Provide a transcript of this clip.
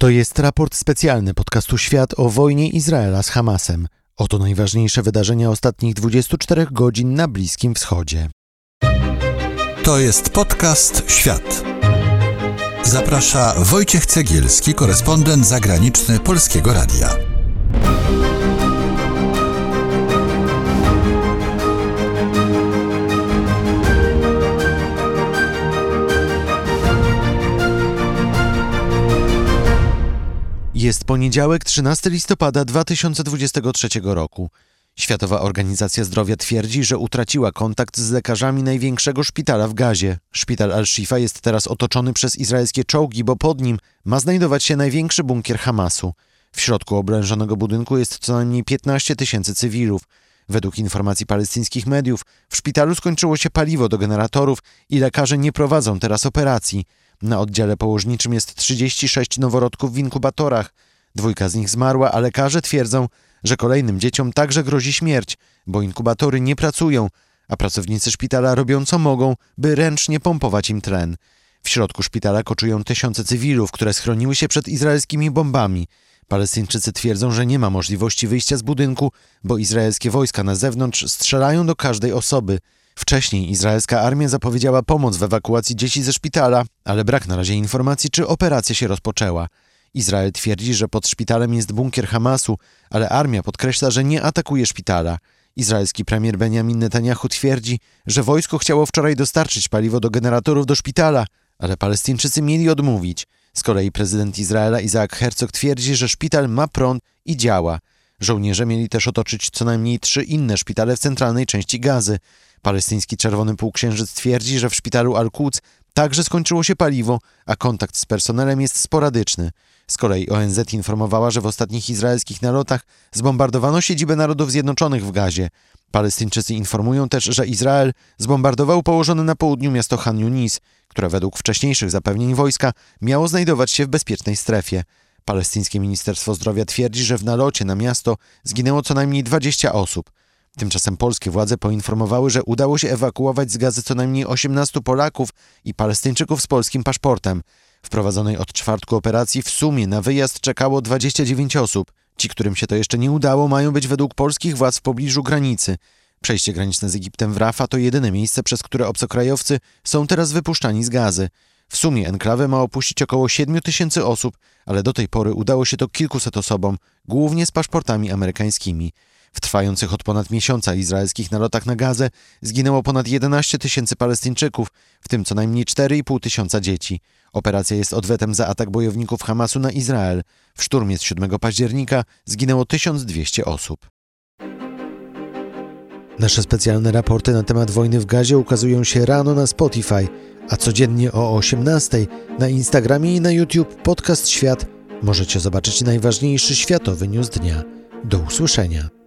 To jest raport specjalny podcastu Świat o wojnie Izraela z Hamasem. Oto najważniejsze wydarzenia ostatnich 24 godzin na Bliskim Wschodzie. To jest podcast Świat. Zaprasza Wojciech Cegielski, korespondent zagraniczny Polskiego Radia. Jest poniedziałek, 13 listopada 2023 roku. Światowa Organizacja Zdrowia twierdzi, że utraciła kontakt z lekarzami największego szpitala w Gazie. Szpital Al-Shifa jest teraz otoczony przez izraelskie czołgi, bo pod nim ma znajdować się największy bunkier Hamasu. W środku oblężonego budynku jest co najmniej 15 tysięcy cywilów. Według informacji palestyńskich mediów, w szpitalu skończyło się paliwo do generatorów i lekarze nie prowadzą teraz operacji. Na oddziale położniczym jest 36 noworodków w inkubatorach. Dwójka z nich zmarła, a lekarze twierdzą, że kolejnym dzieciom także grozi śmierć, bo inkubatory nie pracują, a pracownicy szpitala robią co mogą, by ręcznie pompować im tlen. W środku szpitala koczują tysiące cywilów, które schroniły się przed izraelskimi bombami. Palestyńczycy twierdzą, że nie ma możliwości wyjścia z budynku, bo izraelskie wojska na zewnątrz strzelają do każdej osoby. Wcześniej izraelska armia zapowiedziała pomoc w ewakuacji dzieci ze szpitala, ale brak na razie informacji, czy operacja się rozpoczęła. Izrael twierdzi, że pod szpitalem jest bunkier Hamasu, ale armia podkreśla, że nie atakuje szpitala. Izraelski premier Benjamin Netanyahu twierdzi, że wojsko chciało wczoraj dostarczyć paliwo do generatorów do szpitala, ale Palestyńczycy mieli odmówić. Z kolei prezydent Izraela Isaac Herzog twierdzi, że szpital ma prąd i działa. Żołnierze mieli też otoczyć co najmniej trzy inne szpitale w centralnej części Gazy. Palestyński Czerwony Półksiężyc twierdzi, że w szpitalu Al-Quds także skończyło się paliwo, a kontakt z personelem jest sporadyczny. Z kolei ONZ informowała, że w ostatnich izraelskich nalotach zbombardowano siedzibę Narodów Zjednoczonych w Gazie. Palestyńczycy informują też, że Izrael zbombardował położone na południu miasto Han Yunis, które według wcześniejszych zapewnień wojska miało znajdować się w bezpiecznej strefie. Palestyńskie Ministerstwo Zdrowia twierdzi, że w nalocie na miasto zginęło co najmniej 20 osób. Tymczasem polskie władze poinformowały, że udało się ewakuować z gazy co najmniej 18 Polaków i Palestyńczyków z polskim paszportem. W prowadzonej od czwartku operacji w sumie na wyjazd czekało 29 osób. Ci, którym się to jeszcze nie udało, mają być według polskich władz w pobliżu granicy. Przejście graniczne z Egiptem w Rafa to jedyne miejsce, przez które obcokrajowcy są teraz wypuszczani z gazy. W sumie enklawę ma opuścić około 7 tysięcy osób, ale do tej pory udało się to kilkuset osobom, głównie z paszportami amerykańskimi. W trwających od ponad miesiąca izraelskich nalotach na Gazę zginęło ponad 11 tysięcy Palestyńczyków, w tym co najmniej 4,5 tysiąca dzieci. Operacja jest odwetem za atak bojowników Hamasu na Izrael. W szturmie z 7 października zginęło 1200 osób. Nasze specjalne raporty na temat wojny w Gazie ukazują się rano na Spotify, a codziennie o 18 na Instagramie i na YouTube Podcast Świat możecie zobaczyć najważniejszy światowy news dnia. Do usłyszenia.